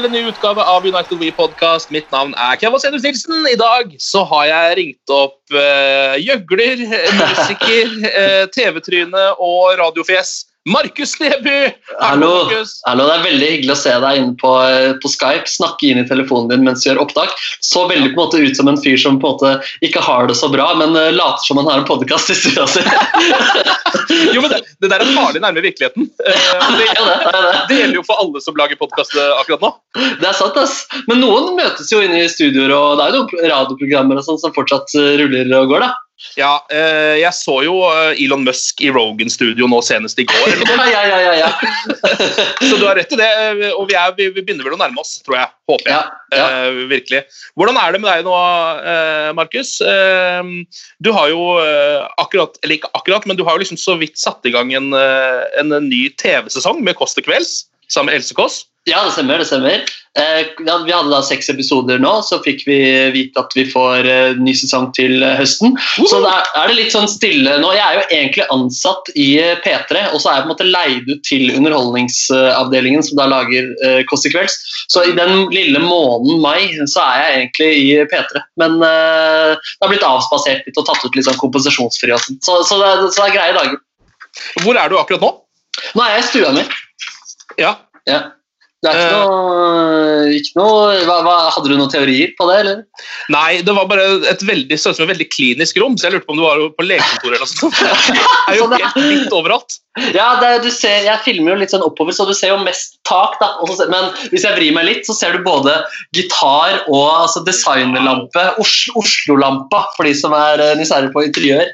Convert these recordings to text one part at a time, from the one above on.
Til en ny utgave av United We Podcast. Mitt navn er Kevin Senus Nilsen. I dag så har jeg ringt opp uh, gjøgler, musiker, uh, TV-tryne og radiofjes. Markus Neby! Hallo. Hallo, det er veldig hyggelig å se deg inne på, eh, på Skype, snakke inn i telefonen din mens du gjør opptak. Så veldig på en måte ut som en fyr som på en måte ikke har det så bra, men uh, later som han har en podkast i stua si. Jo, men det, det der er farlig nærme virkeligheten. Uh, det, Det er jo det, det er det. det gjelder jo for alle som lager podkast akkurat nå. Det er sant, ass. Men noen møtes jo inne i studioer, og det er jo noen radioprogrammer og sånn som fortsatt ruller og går, da. Ja, eh, jeg så jo eh, Elon Musk i Rogan-studio nå senest i går. Ja, ja, ja, ja. Så du har rett i det, eh, og vi, er, vi, begynner vel å nærme oss, tror jeg. Håper jeg. Ja, ja. Uh, virkelig. Hvordan er det med deg nå, Markus? Du har jo akkurat, eller ikke akkurat, men du har jo liksom så vidt satt i gang en, en, ny TV-sesong med Kåss til kvelds sammen med Else Kåss. Ja, det stemmer. det stemmer. Eh, vi hadde da seks episoder nå, så fikk vi vite at vi får eh, ny sesong til eh, høsten. Så da er det litt sånn stille nå. Jeg er jo egentlig ansatt i eh, P3, og så er jeg på en måte leid ut til Underholdningsavdelingen, som da lager Kåss til kvelds. Så i den lille måneden mai så er jeg egentlig i P3. Men eh, det har blitt avspasert litt og tatt ut litt sånn kompensasjonsfri og sånn. Så, så, det, så det er greie dager. Hvor er du akkurat nå? Nå er jeg i stua mi. Ja, Ja. Det er ikke Eh. noe, ikke noe hva, hva, Hadde du noen teorier på det, eller? Nei, det var bare et veldig, så ut som et veldig klinisk rom, så jeg lurte på om du var på legekontoret eller noe sånt. Det er jo helt litt overalt. Ja, er- du ser, Jeg filmer jo litt sånn oppover, så du ser jo mest tak. da. Men hvis jeg vrir meg litt, så ser du både gitar og altså, designerlampe. Oslo-lampa, for de som er uh, nysgjerrige på interiør.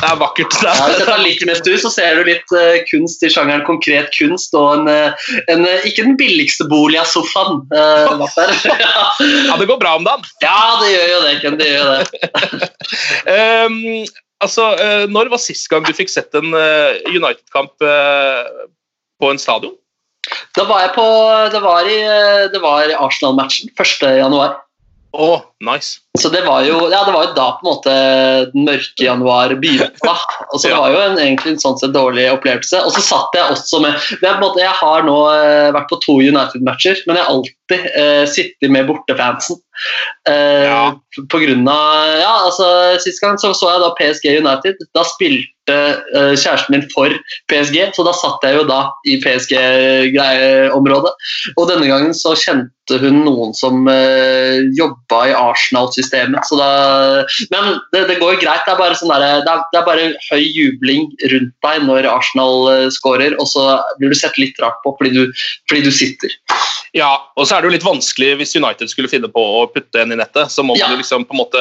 Det er vakkert. Det Ja, hvis jeg tar litt mest ut, så ser du litt uh, kunst i sjangeren konkret kunst, og en, eh, en eh, ikke den billigste Bolia-sofaen. Uh, ja. ja, det går bra om dagen. ja, det gjør jo det, Ken. Det gjør det. um, altså, når var sist gang du fikk sett en United-kamp på en stadion? Da var jeg på Det var i, det var Arsenal-matchen 1. Å, nice. Så det var jo ja, det var jo da på en måte den mørke januar begynte. Og så det var jo en, egentlig en sånn sett dårlig opplevelse. Og så satt jeg også med en måte, Jeg har nå eh, vært på to United-matcher, men jeg har alltid eh, sittet med bortefansen. Eh, Ja. På grunn av Ja, altså Sist gang så, så jeg da PSG United. Da spilte kjæresten min for PSG, så da satt jeg jo da i PSG-området. Og denne gangen så kjente hun noen som uh, jobba i Arsenal-systemet. så da- Men det, det går jo greit. Det er, bare sånn der, det, er, det er bare høy jubling rundt deg når Arsenal uh, scorer, og så blir du sett litt rart på fordi du, fordi du sitter. Ja, og så er det jo litt vanskelig hvis United skulle finne på å putte en i nettet. så må Ja. du liksom på en måte,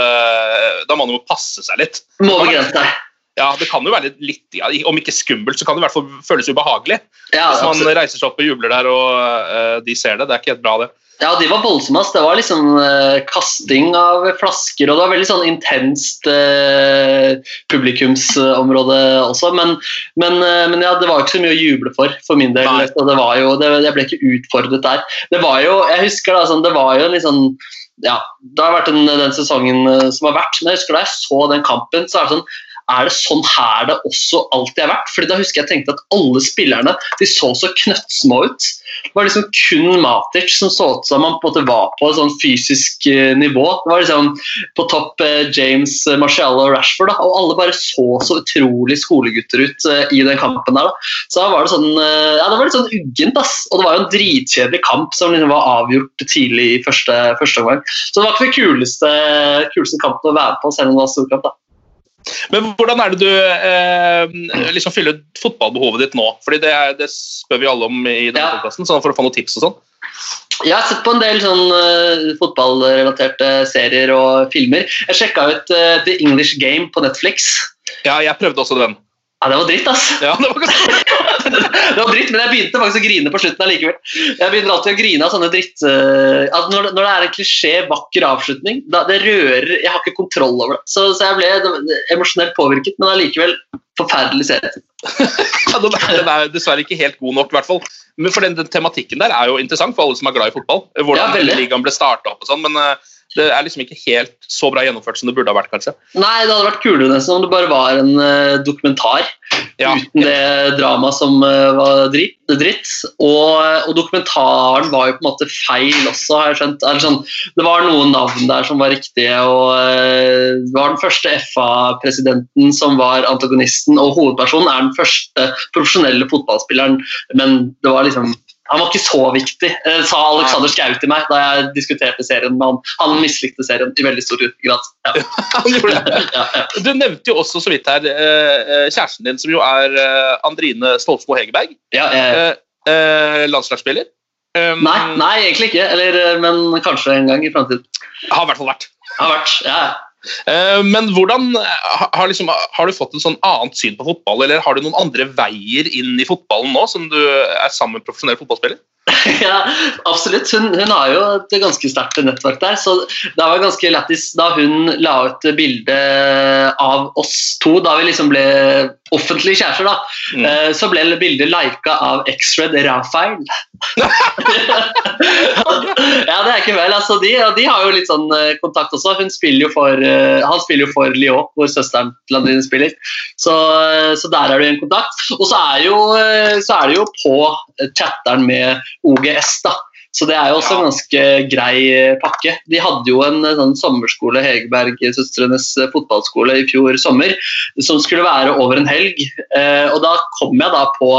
Da må man jo passe seg litt. Må begrense deg. Ja, det kan jo være litt, ja, Om ikke skummelt, så kan det i hvert fall føles ubehagelig. Ja, Hvis man absolutt. reiser seg opp og jubler der, og uh, de ser det. Det er ikke helt bra, det. Ja, de var voldsomme. Det var liksom uh, kasting av flasker, og det var veldig sånn intenst uh, publikumsområde også. Men, men, men ja, det var ikke så mye å juble for, for min del. Nei. Det var jo, det, jeg ble ikke utfordret der. Det var jo, jeg husker da, sånn, det var jo litt sånn ja, Det har vært den, den sesongen som har vært, men jeg husker da jeg så den kampen, så er det sånn er det sånn her det også alltid har vært? Fordi da husker jeg tenkte at alle spillerne de så så knøttsmå ut. Det var liksom kun Matic som så ut som han på en måte var på et sånn fysisk eh, nivå. Det var liksom på topp eh, James, eh, Marcial og Rashford, da, og alle bare så så utrolig skolegutter ut i den kampen der. da. Så da var det sånn Ja, det var litt sånn uggent, ass. Og det var jo en dritkjedelig kamp som liksom var avgjort tidlig i første, første omgang. Så det var ikke den kuleste, kuleste kampen å være på, selv om det var stor kamp, da. Men hvordan er det du eh, liksom fyller fotballbehovet ditt nå? Fordi det, er- det spør vi alle om i denne Ja. sånn for å få noen tips og sånn. Jeg har sett på en del sånn uh, fotballrelaterte serier og filmer. Jeg sjekka ut uh, The English Game på Netflix. Ja, jeg prøvde også den. Ja, det var dritt, altså. Ja, det var var dritt, Men jeg begynte faktisk å grine på slutten allikevel. Jeg begynner alltid å grine av sånne dritt... Uh, at når, når det er en klisjé, vakker avslutning, da, det rører Jeg har ikke kontroll over det. Så, så jeg ble emosjonelt påvirket, men allikevel forferdelig serie. Ja, den, er, den er dessverre ikke helt god nok, i hvert fall. Men for den, den tematikken der er jo interessant for alle som er glad i fotball. Hvordan Ja, ligaen ble starta opp og sånn, men eh, det er liksom ikke helt så bra gjennomført som det burde ha vært, kanskje. Nei, det hadde vært kulere nesten om det bare var en uh, dokumentar Ja, uten det dramaet som uh, var dritt. dritt. Og, og dokumentaren var jo på en måte feil også, har jeg skjønt. Sånn, det var noen navn der som var riktige, og uh, det var den første FA-presidenten som var antagonisten, og hovedpersonen er den første profesjonelle fotballspilleren, men det var liksom han var ikke så viktig, eh, sa Alexander Schou til meg da jeg diskuterte serien med han. Han mislikte serien i veldig stor grad. Ja. Du nevnte jo også så vidt her eh, eh, kjæresten din, som jo er Andrine Stolsmo Hegerberg. Ja, landslagsspiller. Um, Nei, nei, egentlig ikke. Eller, men kanskje en gang i framtiden. Har i hvert fall vært. Har vært. Ja. Eh, men hvordan har, liksom, har du fått en sånn annet syn på fotball, eller har du noen andre veier inn i fotballen nå, som du er sammen med profesjonell fotballspiller? ja, absolutt. Hun, hun har jo et ganske sterkt nettverk der. Så det var ganske lættis da hun la ut bilde av oss to, da vi liksom ble offentlige kjærester, da. Mm. Eh, Så ble bildet lika av X-Red Rafael. ja, det er ikke vel. Altså, de, de har jo litt sånn eh, kontakt også. Hun spiller jo for, eh, han spiller jo for Lyon, hvor søsteren til Landine spiller. Så, så der er det en kontakt. Og så er, jo, så er det jo på chatteren med OGS, da. Så det er jo også en ganske grei eh, pakke. De hadde jo en eh, sånn sommerskole, Hegerberg-søstrenes eh, fotballskole, i fjor sommer, som skulle være over en helg. Og da kom jeg da på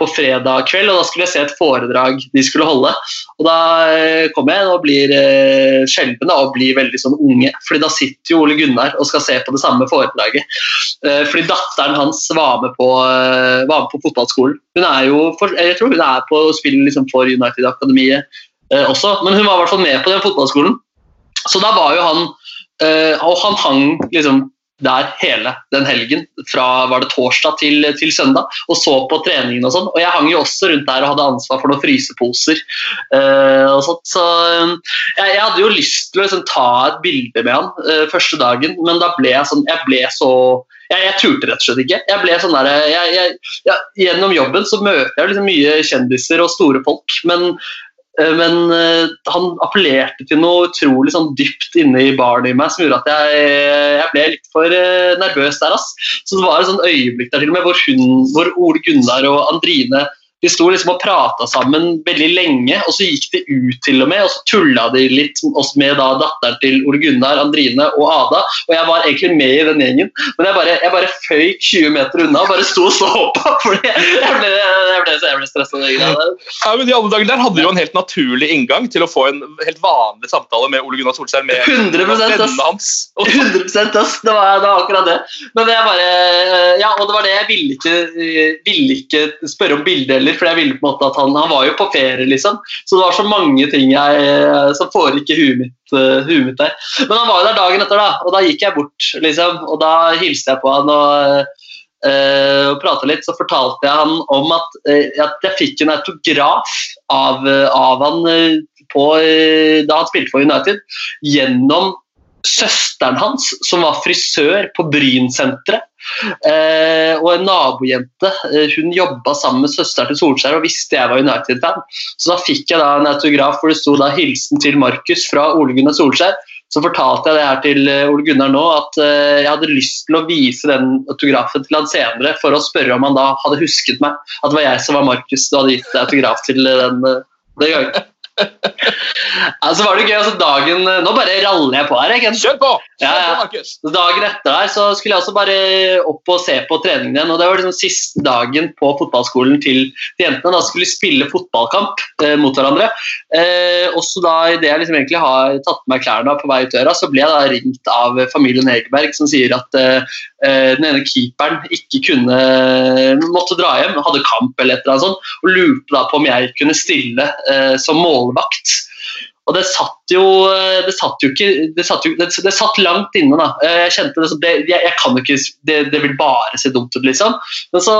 på fredag kveld, og da skulle jeg se et foredrag de skulle holde. Og da eh, kom jeg og blir eh, skjelven og blir veldig sånn unge, fordi da sitter jo Ole Gunnar og skal se på det samme foredraget. Eh, fordi datteren hans var med på, eh, var med på fotballskolen. Hun er jo, jeg tror hun er på spillet liksom for United-akademiet eh, også, men hun var i hvert fall med på den fotballskolen. Så da var jo han Og han hang liksom der hele den helgen, fra var det torsdag til, til søndag, og så på treningen og sånn. Og jeg hang jo også rundt der og hadde ansvar for noen fryseposer. eh, og sånt, Så eh, jeg, jeg hadde jo lyst til å liksom, ta et bilde med han eh, første dagen, men da ble jeg sånn Jeg ble så jeg, jeg turte rett og slett ikke. Jeg ble sånn der, jeg, jeg, Gjennom jobben så møter jeg liksom mye kjendiser og store folk, men Men eh, han appellerte til noe utrolig sånn dypt inne i barnet i meg som gjorde at jeg, jeg ble litt for eh, nervøs der. Ass. Så det var et sånt øyeblikk der til og med hvor, hun, hvor Ole Gunnar og Andrine de sto liksom og prata sammen veldig lenge, og så gikk de ut til og med, og så tulla de litt også med da datteren til Ole Gunnar, Andrine og Ada. Og jeg var egentlig med i den gjengen, men jeg bare, jeg bare føyk 20 meter unna og bare sto og så på. fordi jeg ble, jeg ble, så jeg ble stressa. Ja, men I alle dager der hadde du jo en helt naturlig inngang til å få en helt vanlig samtale med Ole Gunnar Solskjær med 100 ass. vennene hans. 100 ass, det var, det var akkurat det. Men jeg bare, ja, og det var det jeg ville ikke, ville ikke spørre om bildet heller, for jeg ville på en måte at han, han var jo på ferie, liksom. Så det var så mange ting jeg, som foregikk i huet mitt, uh, huet mitt der. Men han var jo der dagen etter, da, og da gikk jeg bort, liksom. Og da hilste jeg på han, og, uh, og prata litt, så fortalte jeg han om at, uh, at jeg fikk en autograf av, eh, av han eh, på, eh, da han spilte for United, gjennom søsteren hans, som var frisør på Brynsenteret. Eh, og en nabojente. Eh, hun jobba sammen med søsteren til Solskjær og visste jeg var United-fan. Så da fikk jeg da en autograf hvor det sto da 'Hilsen til Markus' fra Ole Gunnar Solskjær. Så fortalte jeg det her til eh, Ole Gunnar nå, at eh, jeg hadde lyst til å vise den autografen til han senere for å spørre om han da hadde husket meg. At det var jeg som var Markus og hadde gitt autograf til den, den gangen. altså var det gøy, altså dagen, Nå bare raller jeg på her. Jeg, Kjør på! Kjør Ja, ja. på, Markus. Så Dagen etter der så skulle jeg også bare opp og se på treningen igjen. og Det var liksom siste dagen på fotballskolen til, de jentene. Da skulle de spille fotballkamp eh, mot hverandre. Eh, også da idet jeg liksom egentlig har tatt på meg klærne på vei ut døra, så ble jeg da ringt av familien Egeberg som sier at eh, eh, den ene keeperen ikke kunne måtte dra hjem, hadde kamp eller et eller annet sånt, og lurte da på om jeg kunne stille eh, som målvakt. Og det satt jo Det satt jo ikke Det satt, jo, det, det satt langt inne, da. Eh, Jeg kjente det, som jeg, jeg kan jo ikke det, det vil bare se dumt ut, liksom. Men så,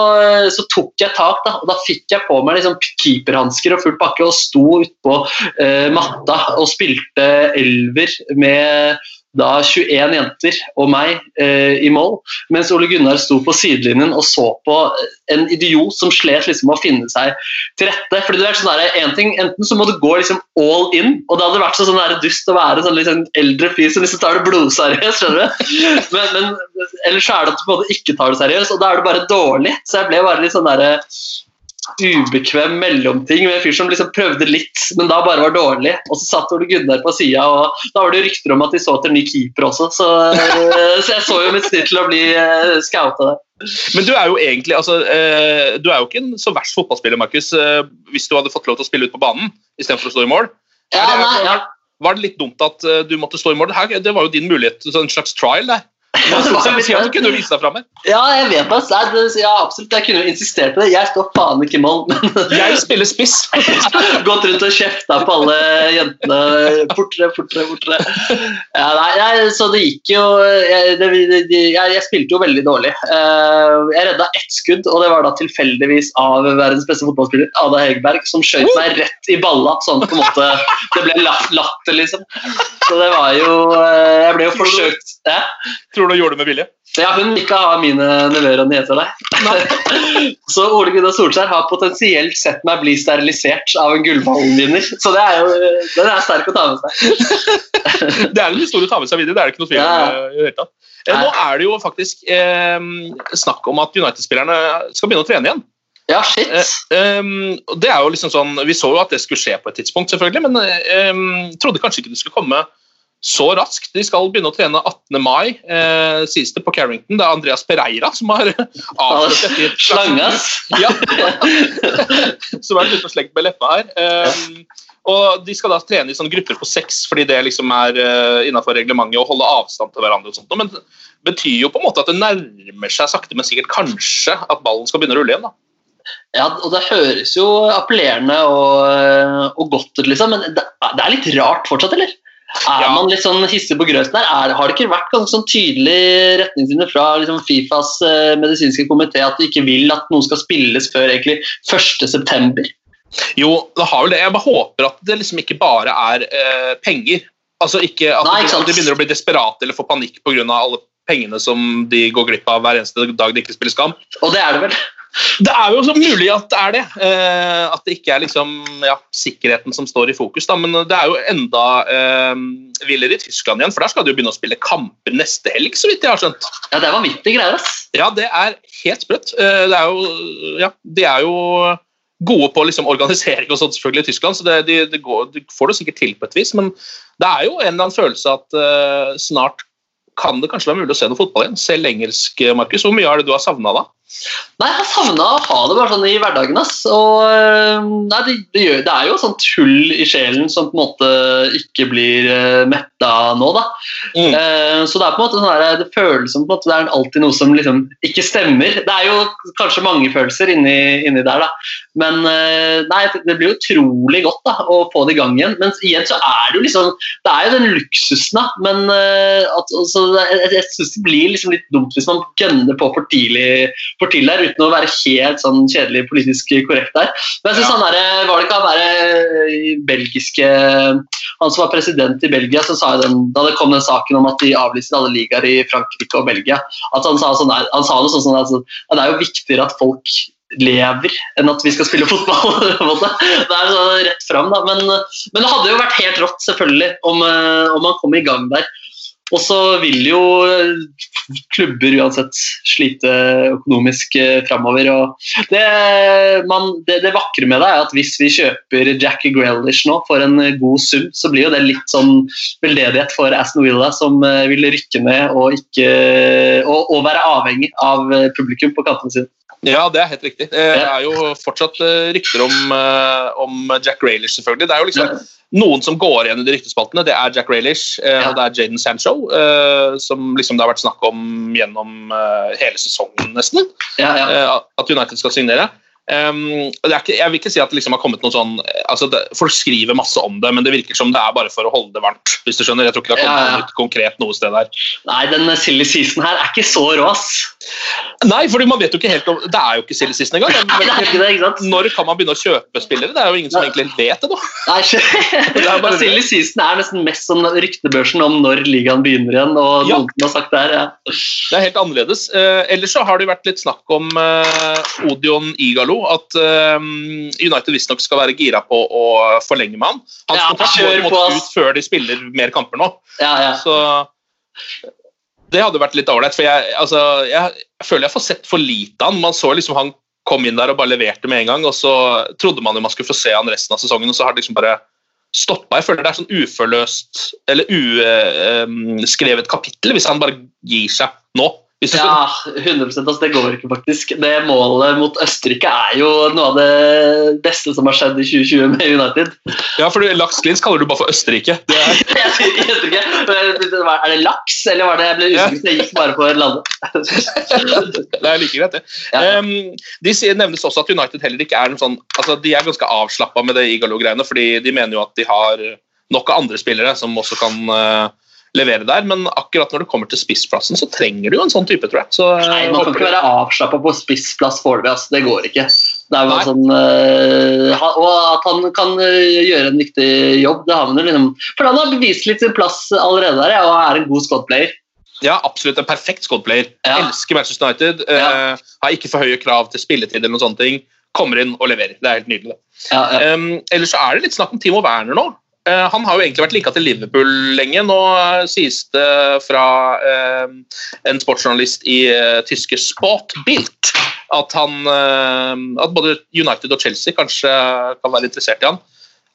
så tok jeg tak, da. Og da fikk jeg på meg liksom keeperhansker og full pakke og sto utpå eh, matta og spilte elver med da 21 jenter og meg eh, i mål, mens Ole Gunnar sto på sidelinjen og så på en idiot som slet liksom med å finne seg til rette. Fordi det er sånn der, en ting, Enten så må du gå liksom all in, og det hadde vært så sånn der dust å være sånn sånn eldre fyr som liksom tar det blodseriøst, skjønner du? Men, men ellers så er det at du på en måte ikke tar det seriøst, og da er det bare dårlig. Så jeg ble bare litt sånn derre ubekvem mellomting med en fyr som liksom prøvde litt, men da bare var dårlig. Og så satt Ole Gunnar på sida, og da var det rykter om at de så etter ny keeper også, så, så jeg så jo mitt snitt til å bli uh, scouta der. Men du er jo egentlig altså, eh, du er jo ikke en så verst fotballspiller, Markus, eh, hvis du hadde fått lov til å spille ut på banen istedenfor å stå i mål. Ja, nei, ja. Var det litt dumt at eh, du måtte stå i mål? Det, her, det var jo din mulighet, en slags trial der. At du kunne vise deg fram her. Ja, jeg vet det. Ja, absolutt. Jeg kunne jo insistert på det. Jeg står faen ikke i mål, men Jeg spiller spiss. Gått rundt og kjefta på alle jentene. Fortere, fortere, fortere. Ja, nei, jeg, så det gikk jo jeg, det, jeg, jeg spilte jo veldig dårlig. Eh, jeg redda ett skudd, og det var da tilfeldigvis av verdens beste fotballspiller, Ada Hegerberg, som skjøt meg rett i balla, sånn på en måte Det ble lat- latter, liksom. Så det var jo eh, Jeg ble jo forsøkt ja. Tror du gjorde det med vilje? Ja, hun vil ikke ha mine nevøer og nieser, nei. Så Ole Gunnar Solskjær har potensielt sett meg bli sterilisert av en Gullballen-vinner. Så det er jo, den er sterk å ta med seg. Det er en historie å ta med seg videre. det er det ikke noe tvil om. Ja. eh, tatt. Eh, Nå er det jo faktisk eh, snakk om at United-spillerne skal begynne å trene igjen. Ja, shit. Eh, eh, det er jo liksom sånn, Vi så jo at det skulle skje på et tidspunkt, selvfølgelig, men eh, trodde kanskje ikke det skulle komme så raskt. De skal begynne å trene 18. mai, eh, sies det, på Carrington. Det er Andreas Pereira som har avslørt dette. Slange. Ja. som er litt slengt med leppa her. Eh, og De skal da trene i sånne grupper på seks, fordi det liksom er uh, innenfor reglementet å holde avstand til hverandre. og sånt. Men det betyr jo på en måte at det nærmer seg sakte, men sikkert kanskje at ballen skal begynne å rulle igjen. da. Ja, og det høres jo appellerende og, og godt ut, liksom, men det, det er litt rart fortsatt, eller? Er Ja. man litt sånn hissig på grøten der? Er, har det ikke vært ganske sånn tydelige retningslinjer fra liksom, Fifas eh, medisinske komité at de ikke vil at noen skal spilles før egentlig 1.9.? Jo, det har vel det. Jeg bare håper at det liksom ikke bare er eh, penger. Altså ikke at Nei, ikke de begynner å bli desperate eller få panikk pga. alle pengene som de går glipp av hver eneste dag de ikke spilles Skam. Og det er det vel? Det er jo så mulig at det er det. Eh, at det ikke er liksom, ja, sikkerheten som står i fokus. Da. Men det er jo enda eh, villere i Tyskland igjen, for der skal de jo begynne å spille kamper neste helg. så vidt jeg har skjønt. Ja, det er vanvittige greier, ass. Ja, det er helt sprøtt. Eh, det er jo, ja, de er jo gode på liksom organisering og sånt selvfølgelig i Tyskland, så det, de, de, går, de får det sikkert til på et vis. Men det er jo en eller annen følelse at eh, snart kan det kanskje være mulig å se noe fotball igjen. Selv engelsk, Markus. Hvor mye er det du har savna da? Nei, jeg har savna å ha det bare sånn i hverdagen. ass. Og, øh, nei, det, det, gjør, det er jo sånt hull i sjelen som på en måte ikke blir uh, metta nå. da. Mm. Uh, så det er på en måte sånn der, det føles som på en måte det er alltid noe som liksom ikke stemmer. Det er jo kanskje mange følelser inni, inni der, da. Men eh, nei, det blir utrolig godt da, å få det i gang igjen. Men igjen så er det jo liksom Det er jo den luksusen, da. Men eh, at, altså, jeg, jeg syns det blir liksom litt dumt hvis man gønner på for tidlig, for tidlig der, uten å være helt sånn kjedelig politisk korrekt der. Men jeg synes han der, var det ikke han derre belgiske Han som var president i Belgia, som sa den, da det kom den saken om at de avlyste alle ligaer i Frankrike og Belgia, at han sa, sånn, han sa noe sånn, sånn altså, at det er jo viktigere at folk lever enn at vi skal spille fotball. det er så rett fram, da. Men, men, det hadde jo vært helt rått, selvfølgelig, om, eh, om man kom i gang der. Og så vil jo klubber uansett slite økonomisk eh, framover. Det, man, det, det, vakre med det er at hvis vi kjøper Jackie Grealish nå for en god sum, så blir jo det litt sånn veldedighet for Aston Villa, som eh, vil rykke ned og, ikke, og, og være avhengig av publikum på kantene sine. Ja, det er helt riktig. Det er jo fortsatt eh, rykter om, eh, om Jack Raylish, selvfølgelig. Det er jo liksom noen som går igjen i de ryktespaltene. Det er Jack Raylish eh, og det er Jaden Sancho, som liksom det har vært snakk om gjennom hele sesongen, nesten. Ja. At United skal signere. Um, ikke, jeg vil ikke si at det liksom har kommet noen sånn altså det, Folk skriver masse om det, men det virker som det er bare for å holde det varmt. hvis du skjønner. Jeg tror ikke det har kommet ja, ja. konkret noe sted der. Nei, den silly season her er ikke så rå, ass. Nei, fordi man vet jo ikke helt om Det er jo ikke silly season engang. Når kan man begynne å kjøpe spillere? Det er jo ingen som egentlig vet det nå. Nei, det er bare silly season er nesten mest som ryktebørsen om når ligaen begynner igjen. og ja. noen har sagt Det her, ja. Det er helt annerledes. Eh, ellers så har det vært litt snakk om eh, Odion Igalo. at eh, United visstnok skal være gira på å forlenge med han. Hans ja, kontrakt må ut før de spiller mer kamper nå. Ja, ja. Så det hadde vært litt ålreit. For jeg, altså, jeg, jeg, føler jeg får sett for lite av han. Man så liksom han kom inn der og bare leverte med en gang, og så trodde man jo man skulle få se han resten av sesongen, og så har det liksom bare stoppa. Jeg føler det er sånn uforløst eller uskrevet kapittel hvis han bare gir seg nå. Ja, 100 altså, Det går ikke, faktisk. Det Målet mot Østerrike er jo noe av det beste som har skjedd i 2020 med United. Ja, for Laks Glins kaller du bare for Østerrike. Det er... er det laks, eller var det jeg ble usikker? Jeg gikk bare for landet. det er like greit, det. Ja. Um, de nevnes også at United heller ikke er en sånn altså De er ganske avslappa med det Igalo-greiene, fordi de mener jo at de har nok av andre spillere som også kan uh, levere der, men akkurat når det kommer til spissplassen, så trenger du jo en sånn type, tror jeg. Så, Nei, Man kan ikke være avslappa på spissplass foreløpig, altså. det går ikke. Det sånn, uh, og at han kan uh, gjøre en viktig jobb, det har man jo liksom For han har bevist litt sin plass allerede der, ja, og er en god squad-player. Ja, absolutt. En perfekt squad-player. Ja. Elsker Manchester United. Uh, ja. Har ikke for høye krav til spilletid eller noen sånne ting. Kommer inn og leverer. Det er helt nydelig. Ja, um, ellers så er det litt snakk om Timo Werner nå. Eh, han har jo egentlig vært lika til Liverpool lenge. Nå eh, sies det fra eh, en sportsjournalist i tyske Sportbilt at, at både United og Chelsea kanskje kan være interessert i han.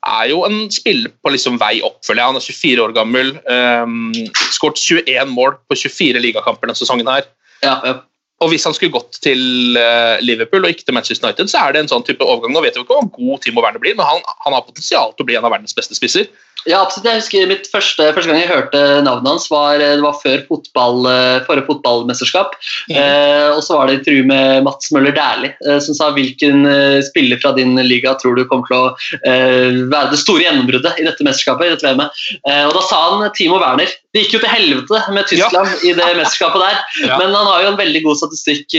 Er jo en spiller på liksom vei opp, føler jeg. Han er 24 år gammel. Um, Skåret 21 mål på 24 ligakamper denne sesongen. her. Ja, ja. Og hvis han skulle gått til uh, Liverpool og ikke til Manchester United, så er det en sånn type overgang. Nå vet vi ikke hvor god Timo Werner blir, men han, han har potensial til å bli en av verdens beste spisser. Ja, absolutt. Jeg husker mitt første, første gang jeg hørte navnet hans, var, det var før fotball, eh, forrige fotballmesterskap. Mm. Eh, og så var det intervju med Mats Møller Dæhlie, eh, som sa hvilken eh, spiller fra din liga tror du kommer til å eh, være det store gjennombruddet i dette mesterskapet. i dette VM-et. Eh, og da sa han Timo Werner. Det gikk jo til helvete med Tyskland ja. i det mesterskapet der, ja. men han har jo en veldig god statistikk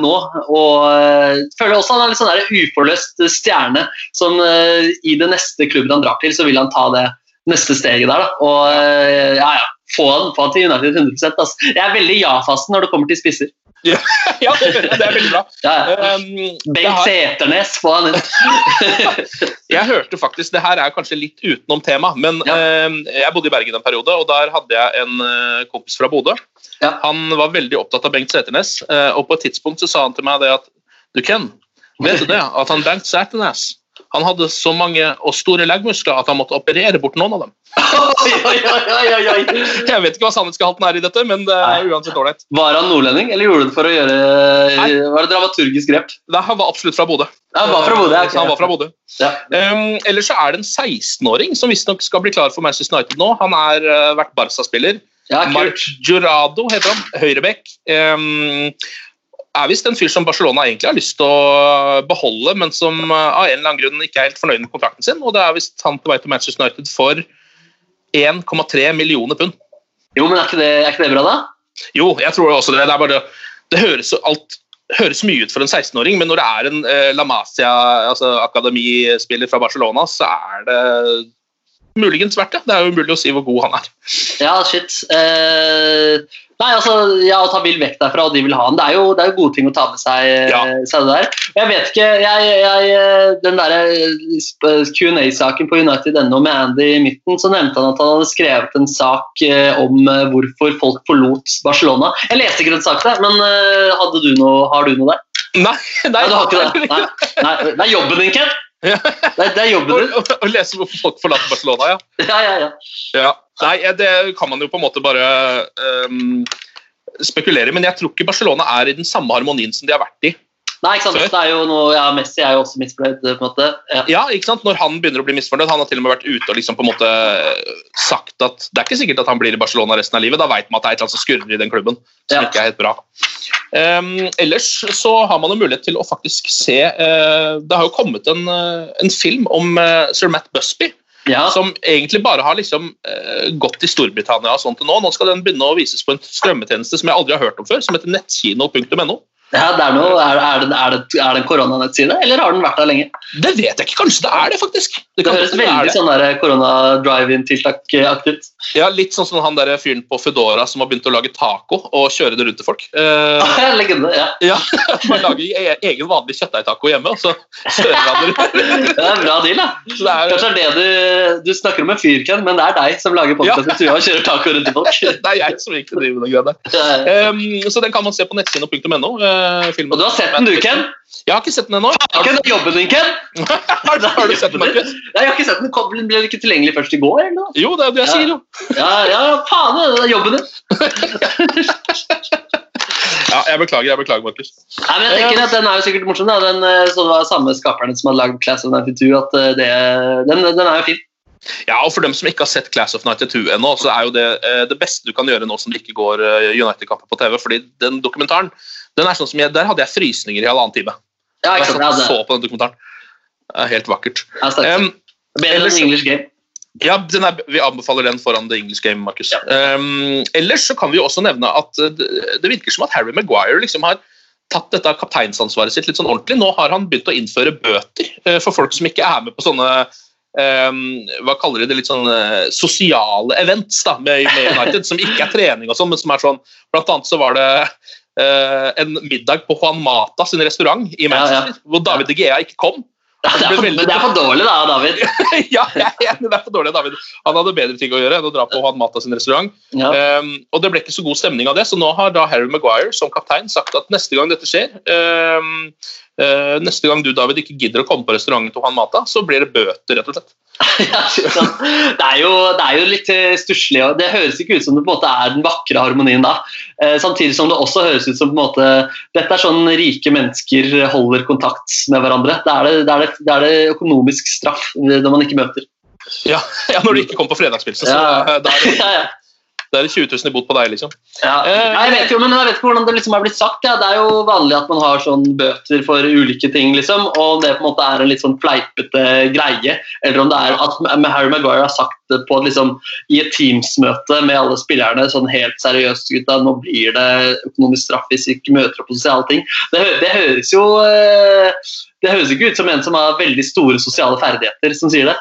nå. Og føler også han er en litt sånn uforløst stjerne som i det neste klubben han drar til, så vil han ta det neste steget der. Da. Og eh, ja, ja, få han, få han til United 100 altså. Jeg er veldig ja-fasten når det kommer til spisser. Ja, ja, det er veldig bra. Ja. Um, Bengt har... Seternes, få han inn. jeg hørte faktisk, Det her er kanskje litt utenom tema, men ja. uh, jeg bodde i Bergen en periode, og der hadde jeg en uh, kompis fra Bodø. Han var veldig opptatt av Bengt Seternes, uh, og på et tidspunkt så sa han til meg det at du Ken, vet du det, at han Bengt Seternes han hadde så mange og store leggmuskler at han måtte operere bort noen av dem. Jeg vet ikke hva sannhetsgehalten er i dette, men det er uansett ålreit. Var han nordlending, eller gjorde du det for å gjøre Nei. Var det dramaturgisk grep? Nei, han var absolutt fra Bodø. Han var fra Bodø, okay. han var fra Bodø. Ja. Um, ellers så er det en 16-åring som visstnok skal bli klar for Manchester United nå. Han har uh, vært Barca-spiller. Ja, Mark Jurado heter han. Høyrebekk. Um, er visst en fyr som Barcelona egentlig har lyst til å beholde, men som eh, av en eller annen grunn ikke er helt fornøyd med kontrakten sin. Og det er visst han på vei til Manchester United for 1,3 millioner pund. Jo, men er ikke det, er ikke det bra, da? Jo, jeg tror også det. Det, bare, det høres, alt høres mye ut for en 16-åring, men når det er en eh, La Masia, altså akademispiller fra Barcelona, så er det muligens verdt det. Det er jo umulig å si hvor god han er. Ja, shit. Eh, nei, altså, ja, å ta Bill vekk derfra, og de vil ha han. Det er jo, det er jo gode ting å ta med seg, Ja. seg det der. Jeg vet ikke, jeg, jeg, eh, Den der Q&A-saken på United.no med Andy i midten, så nevnte han at han hadde skrevet en sak eh, om eh, hvorfor folk forlot Barcelona. Jeg leste ikke den saken, men eh, du noe, har du noe der? Nei, nei, Nei, du har ikke det. Nei, nei, det er jobben din, Ken. Ja. Det, det er jobben Å, din. å, å lese hvorfor folk forlater Barcelona, ja. Ja, ja, ja. ja. Nei, det kan man jo på en måte bare um, spekulere men jeg tror ikke Barcelona er i den samme harmonien som de har vært i. Nei, ikke sant? Det er jo noe, ja, Messi er jo også misfornøyd, på en måte. Ja. Ja, ikke sant? Når han begynner å bli misfornøyd, han har til og med vært ute og liksom på en måte sagt at det er ikke sikkert at han blir i Barcelona resten av livet. Da veit man at det er et eller annet som skurrer i den klubben som Ja. ikke er helt bra. Um, ellers så har man jo mulighet til å faktisk se uh, Det har jo kommet en, uh, en film om uh, sir Matt Busby. Ja. Som egentlig bare har liksom uh, gått i Storbritannia og sånt til nå. Nå skal den begynne å vises på en strømmetjeneste som jeg aldri har hørt om før, som heter nettkino.no. Ja, det er, noe, er, er, det, er, det, er det en koronanettside, eller har den vært der lenge? Det vet jeg ikke, kanskje det er det, faktisk. Det kan høres veldig det. sånn korona-drive-in-tiltak-aktig ut. Ja, Litt sånn som han der fyren på Foodora som har begynt å lage taco og kjøre det rundt til folk. Uh, Legende, ja. ja, Man lager e- egen vanlig kjøttdeigtaco hjemme, og så kjører han det rundt. Det er bra deal, da. Det Kanskje det er det du, du snakker om en fyr, men det er deg som lager podkast i stua og kjører taco rundt til folk. Det er jeg som ikke driver med den greia der. Um, så den kan man se på nettkino.no. Uh, Og du har sett den, du, Ken? Jeg har ikke sett den ennå. Ikke det er jobben din, Ken! har, har du sett den, Markus? Nei, jeg har ikke sett den. Kom- Ble den ikke tilgjengelig først i går? eller noe? Jo, det er det jeg sier, jo. Ja, ja, faen, det er jobben din. Ja, jeg beklager, jeg beklager, Markus. Nei, men jeg tenker at Den er jo sikkert morsom. da. Den, eh, så det var samme skaperne som hadde lagd Class of 92. at eh, det, den, den er jo fin. Ja, og For dem som ikke har sett Class of 92 ennå, så er jo det eh, det beste du kan gjøre nå som det ikke går eh, United-kamper på TV. fordi den dokumentaren, den er sånn som jeg, der hadde jeg frysninger i halvannen time. Ja, Jeg sånn, Ja, så på den dokumentaren. Helt vakkert. er. Um, Bedre enn English Game. Ja, den er, Vi anbefaler den foran The English Game, Markus. Um, ellers så kan vi jo også nevne at uh, det, det virker som at Harry Maguire liksom har tatt dette kapteinsansvaret sitt litt sånn ordentlig. Nå har han begynt å innføre bøter uh, for folk som ikke er med på sånne um, hva kaller de det, litt sånn uh, sosiale events da, med, med United, som ikke er trening og sånn, men som er sånn Blant annet så var det uh, en middag på Juan Mata sin restaurant i Manchester, hvor David De Gea ikke kom. Ja, det, er for, det er for dårlig, da, David. ja, er det er for dårlig, David. Han hadde bedre ting å gjøre enn å dra på Juan Mata sin restaurant. Ja. Um, og det ble ikke så god stemning av det, så nå har da Harry Maguire som kaptein sagt at neste gang dette skjer um, Neste gang du David ikke gidder å komme på restauranten til Juan Mata, så blir det bøter, rett og slett. Ja, det, er jo, det er jo litt eh, stusslig, og det høres ikke ut som det på en måte er den vakre harmonien da. Eh, samtidig som det også høres ut som på en måte, dette er sånn rike mennesker holder kontakt med hverandre. Det er det, det, er det, det, er det økonomisk straff når man ikke møter. Ja, ja Når du ikke kommer på fredagspilsen, Ja. Ja, ja. Da er det 20 000 i bot på deg, liksom. Ja. Eh, Nei, jeg vet jo, men jeg vet ikke hvordan det liksom er blitt sagt. Ja. Det er jo vanlig at man har sånn bøter for ulike ting, liksom, og det på en måte er en litt sånn fleipete greie, eller om det er at Harry Maguire har sagt det på, liksom, i et Teams-møte med alle spillerne sånn helt seriøst gutta, nå blir det økonomisk straff hvis vi ikke møter opp på sosiale ting. Det, det høres jo eh, det høres ikke ut som en som har veldig store sosiale ferdigheter, som sier det.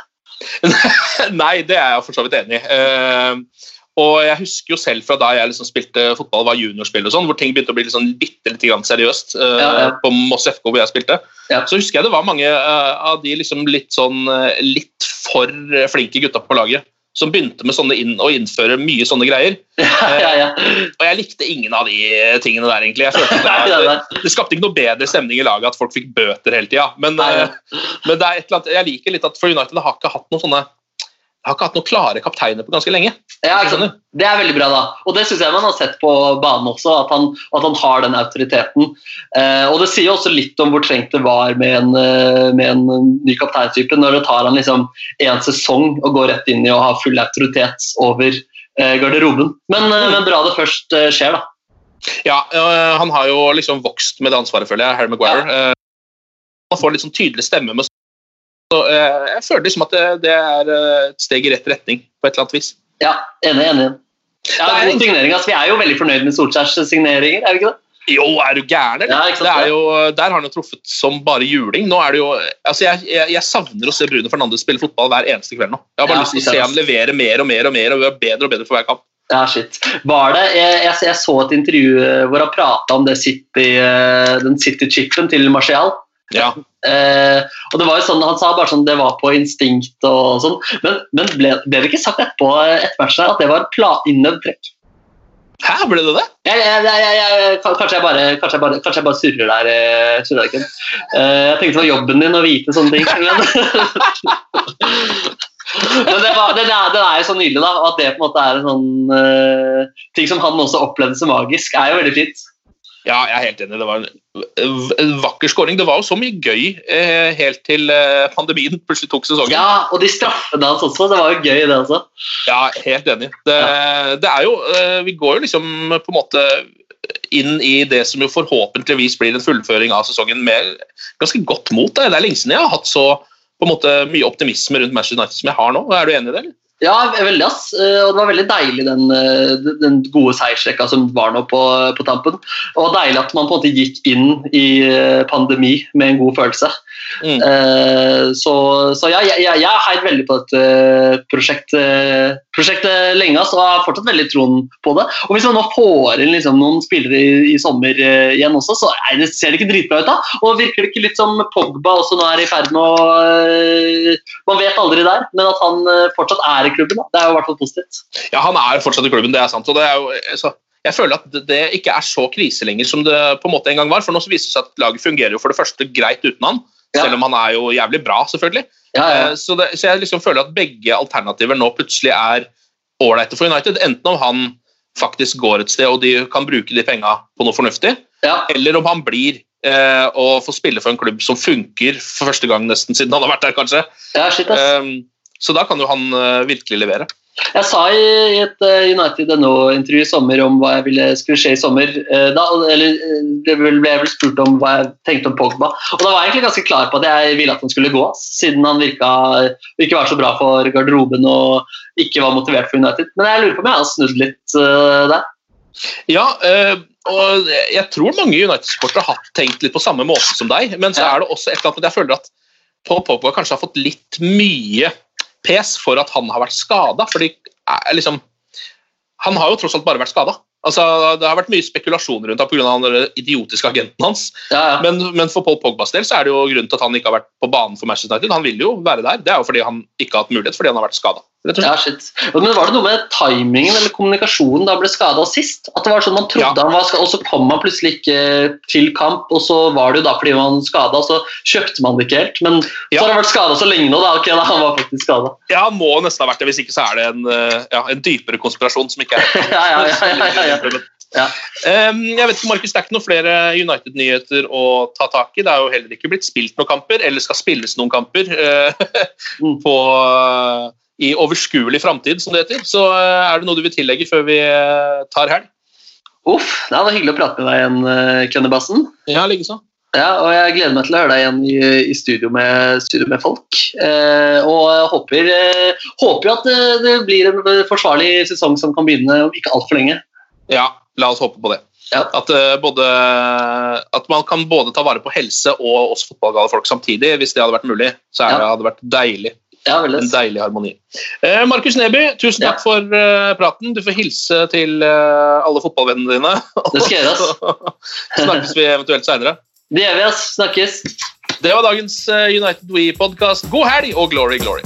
Nei, det er jeg for så vidt enig i. Eh, og jeg husker jo selv fra da jeg liksom spilte fotball, var juniorspill og sånn, hvor ting begynte å bli sånn bitte litt grann seriøst uh, Ja, ja. på Moss FK hvor jeg spilte. Ja. Så husker jeg det var mange uh, av de liksom litt sånn eh, litt for flinke gutta på laget som begynte med sånne inn, å innføre mye sånne greier. ja, ja. Og jeg likte ingen av de tingene der, egentlig. Jeg følte det, det, skapte ikke noe bedre stemning i laget at folk fikk bøter hele tida. Men, men det er et eller annet, jeg liker litt at for United har ikke hatt noen sånne har ikke hatt noen klare kapteiner på ganske lenge. Ja. Det er veldig bra, da. Og det syns jeg man har sett på banen også, at han, at han har den autoriteten. Eh, og det sier også litt om hvor trengt det var med en, eh, med en ny kapteinstype, når det tar han liksom en sesong og går rett inn i å ha full autoritet over eh, garderoben. Men, eh, men bra det først eh, skjer, da. Ja, øh, han har jo liksom vokst med det ansvaret, føler jeg, Harry Maguire. Ja. han får litt sånn tydelig stemme med så eh, Jeg føler liksom at det, det er eh, et steg i rett retning, på et eller annet vis. Ja, enig. enig. Ja, Det er signering, altså, vi er jo veldig fornøyd med Solskjærs signeringer, er vi ikke det? Jo, er du gæren, eller? Ja, sant, det jo, der har han jo truffet som bare juling. Nå er det jo, altså jeg, jeg, jeg savner å se Bruno Fernandes spille fotball hver eneste kveld nå. Jeg har bare Ja, lyst til å se ham han levere mer og mer og mer og være bedre og bedre for hver kamp. Ja, shit. Var det, jeg, jeg, så et intervju eh, hvor han prata om det City, den City-chipen til Martial. Ja. Eh, og det var jo sånn, Han sa bare sånn det var på instinkt og sånn, men, men ble, ble det ikke sagt etterpå eh, etter matchen at det var innøvd trekk? Hæ, ble det det? Jeg, jeg, jeg, kanskje, jeg bare, kanskje, bare, kanskje jeg bare surrer der, eh, surrer der Eh, jeg tenkte det var jobben din å vite sånne ting. Men, men det var, det, er, det, er jo så nydelig, da. At det på en måte er en sånn uh, ting som han også opplevde som magisk, er jo veldig fint. Ja, jeg er helt enig. Det var en, en vakker skåring. Det var jo så mye gøy eh, helt til eh, pandemien plutselig tok sesongen. Ja, og de straffene hans også. Det var jo gøy, det også. Ja, helt enig. Det, det er jo eh, Vi går jo liksom på en måte inn i det som jo forhåpentligvis blir en fullføring av sesongen med ganske godt mot. Det, det er lenge siden jeg har hatt så på en måte mye optimisme rundt Manchester United som jeg har nå. Er du enig i det? eller? Ja, veldig ass. Eh, Og det var veldig deilig den, eh, den gode seiersrekka som var nå på, på tampen. Og deilig at man på en måte gikk inn i eh, pandemi med en god følelse. Mm. Uh, så, så ja, jeg, jeg, har heid veldig på dette prosjektet, prosjektet lenge og har fortsatt veldig troen på det. Og hvis man nå får inn liksom, noen spillere i, i sommer uh, igjen også, så nei, det ser det ikke dritbra ut da. Og virker det ikke litt som Pogba også nå er i ferd med å uh, Man vet aldri der, men at han eh, fortsatt er i klubben, da. det er jo i hvert fall positivt. Ja, han er fortsatt i klubben, det er sant. og det er jo, Så jeg føler at det- det ikke er så krise lenger som det på en måte en gang var. For nå så viser det seg at laget fungerer jo for det første greit uten han, Ja. selv om han er jo jævlig bra, selvfølgelig. Ja, ja. Eh, Så, det, så jeg liksom føler at begge alternativer nå plutselig er ålreite for United. Enten om han faktisk går et sted og de kan bruke de penga på noe fornuftig, ja. eller om han blir eh, og får spille for en klubb som funker for første gang nesten siden han har vært der, kanskje. ja shit, ass. Eh, så da kan jo han eh, virkelig levere. Jeg sa i et eh, United NO-intervju i sommer om hva jeg ville skulle skje i sommer. eh, Da, eller eh, det ble jeg vel spurt om hva jeg tenkte om Pogba. Og da var jeg egentlig ganske klar på at jeg ville at han skulle gå, siden han virka ikke var så bra for garderoben og ikke var motivert for United. Men jeg lurer på om jeg har snudd litt der. Ja, og jeg tror mange United-sportere har tenkt litt på samme måte som deg, men så er det også et eller annet jeg føler at Paul Pogba kanskje har fått litt mye pes for at han har vært skada, eh, liksom Han har jo tross alt bare vært skada. Altså, det har vært mye spekulasjon rundt ham pga. den idiotiske agenten hans. Ja, ja. Men, men for Paul Pogbas del så er det jo grunnen til at han ikke har vært på banen for Manchester United. Han vil jo være der. Det er jo fordi han ikke har hatt mulighet, fordi han har vært skada. Ja, shit. Men var det noe med timingen eller kommunikasjonen da ble skada sist? At det var sånn Man trodde Ja. han var skada, og så kom han plutselig ikke til kamp, og så var det jo da fordi man var skada, og så kjøpte man det ikke helt. Men så har han vært skada så lenge nå, da. Ok, da han var faktisk skada. Ja, må nesten ha vært det, hvis ikke så er det en, eh, ja, en dypere konspirasjon som ikke er ja, ja, ja, ja, ja, ja. Um, jeg vet ikke, Markus, Det er ikke noen flere United-nyheter å ta tak i. Det er jo heller ikke blitt spilt noen kamper, eller skal spilles noen kamper Mm. på, eh, i overskuelig framtid, som det heter. Så eh, er det noe du vil tillegge før vi eh, tar helg? Uff, det var hyggelig å prate med deg igjen, Kønnebassen. Ja, likeså. Ja, og jeg gleder meg til å høre deg igjen i, i studio, med, studio med folk. Eh, og jeg håper, eh, håper at det, det blir en forsvarlig sesong som kan begynne om ikke altfor lenge. Ja, la oss håpe på det. Ja. At, uh, både, at man kan både ta vare på helse og oss fotballgale folk samtidig, hvis det hadde vært mulig. Så er det, Ja. hadde det vært deilig. Ja. En deilig harmoni. Eh, Markus Neby, tusen Ja. takk for uh, praten. Du får hilse til uh, alle fotballvennene dine. Det skal gjøres. Snakkes vi eventuelt seinere. Det gjør vi, ass. Snakkes. Det var dagens eh, United We-podkast. God helg og glory, glory!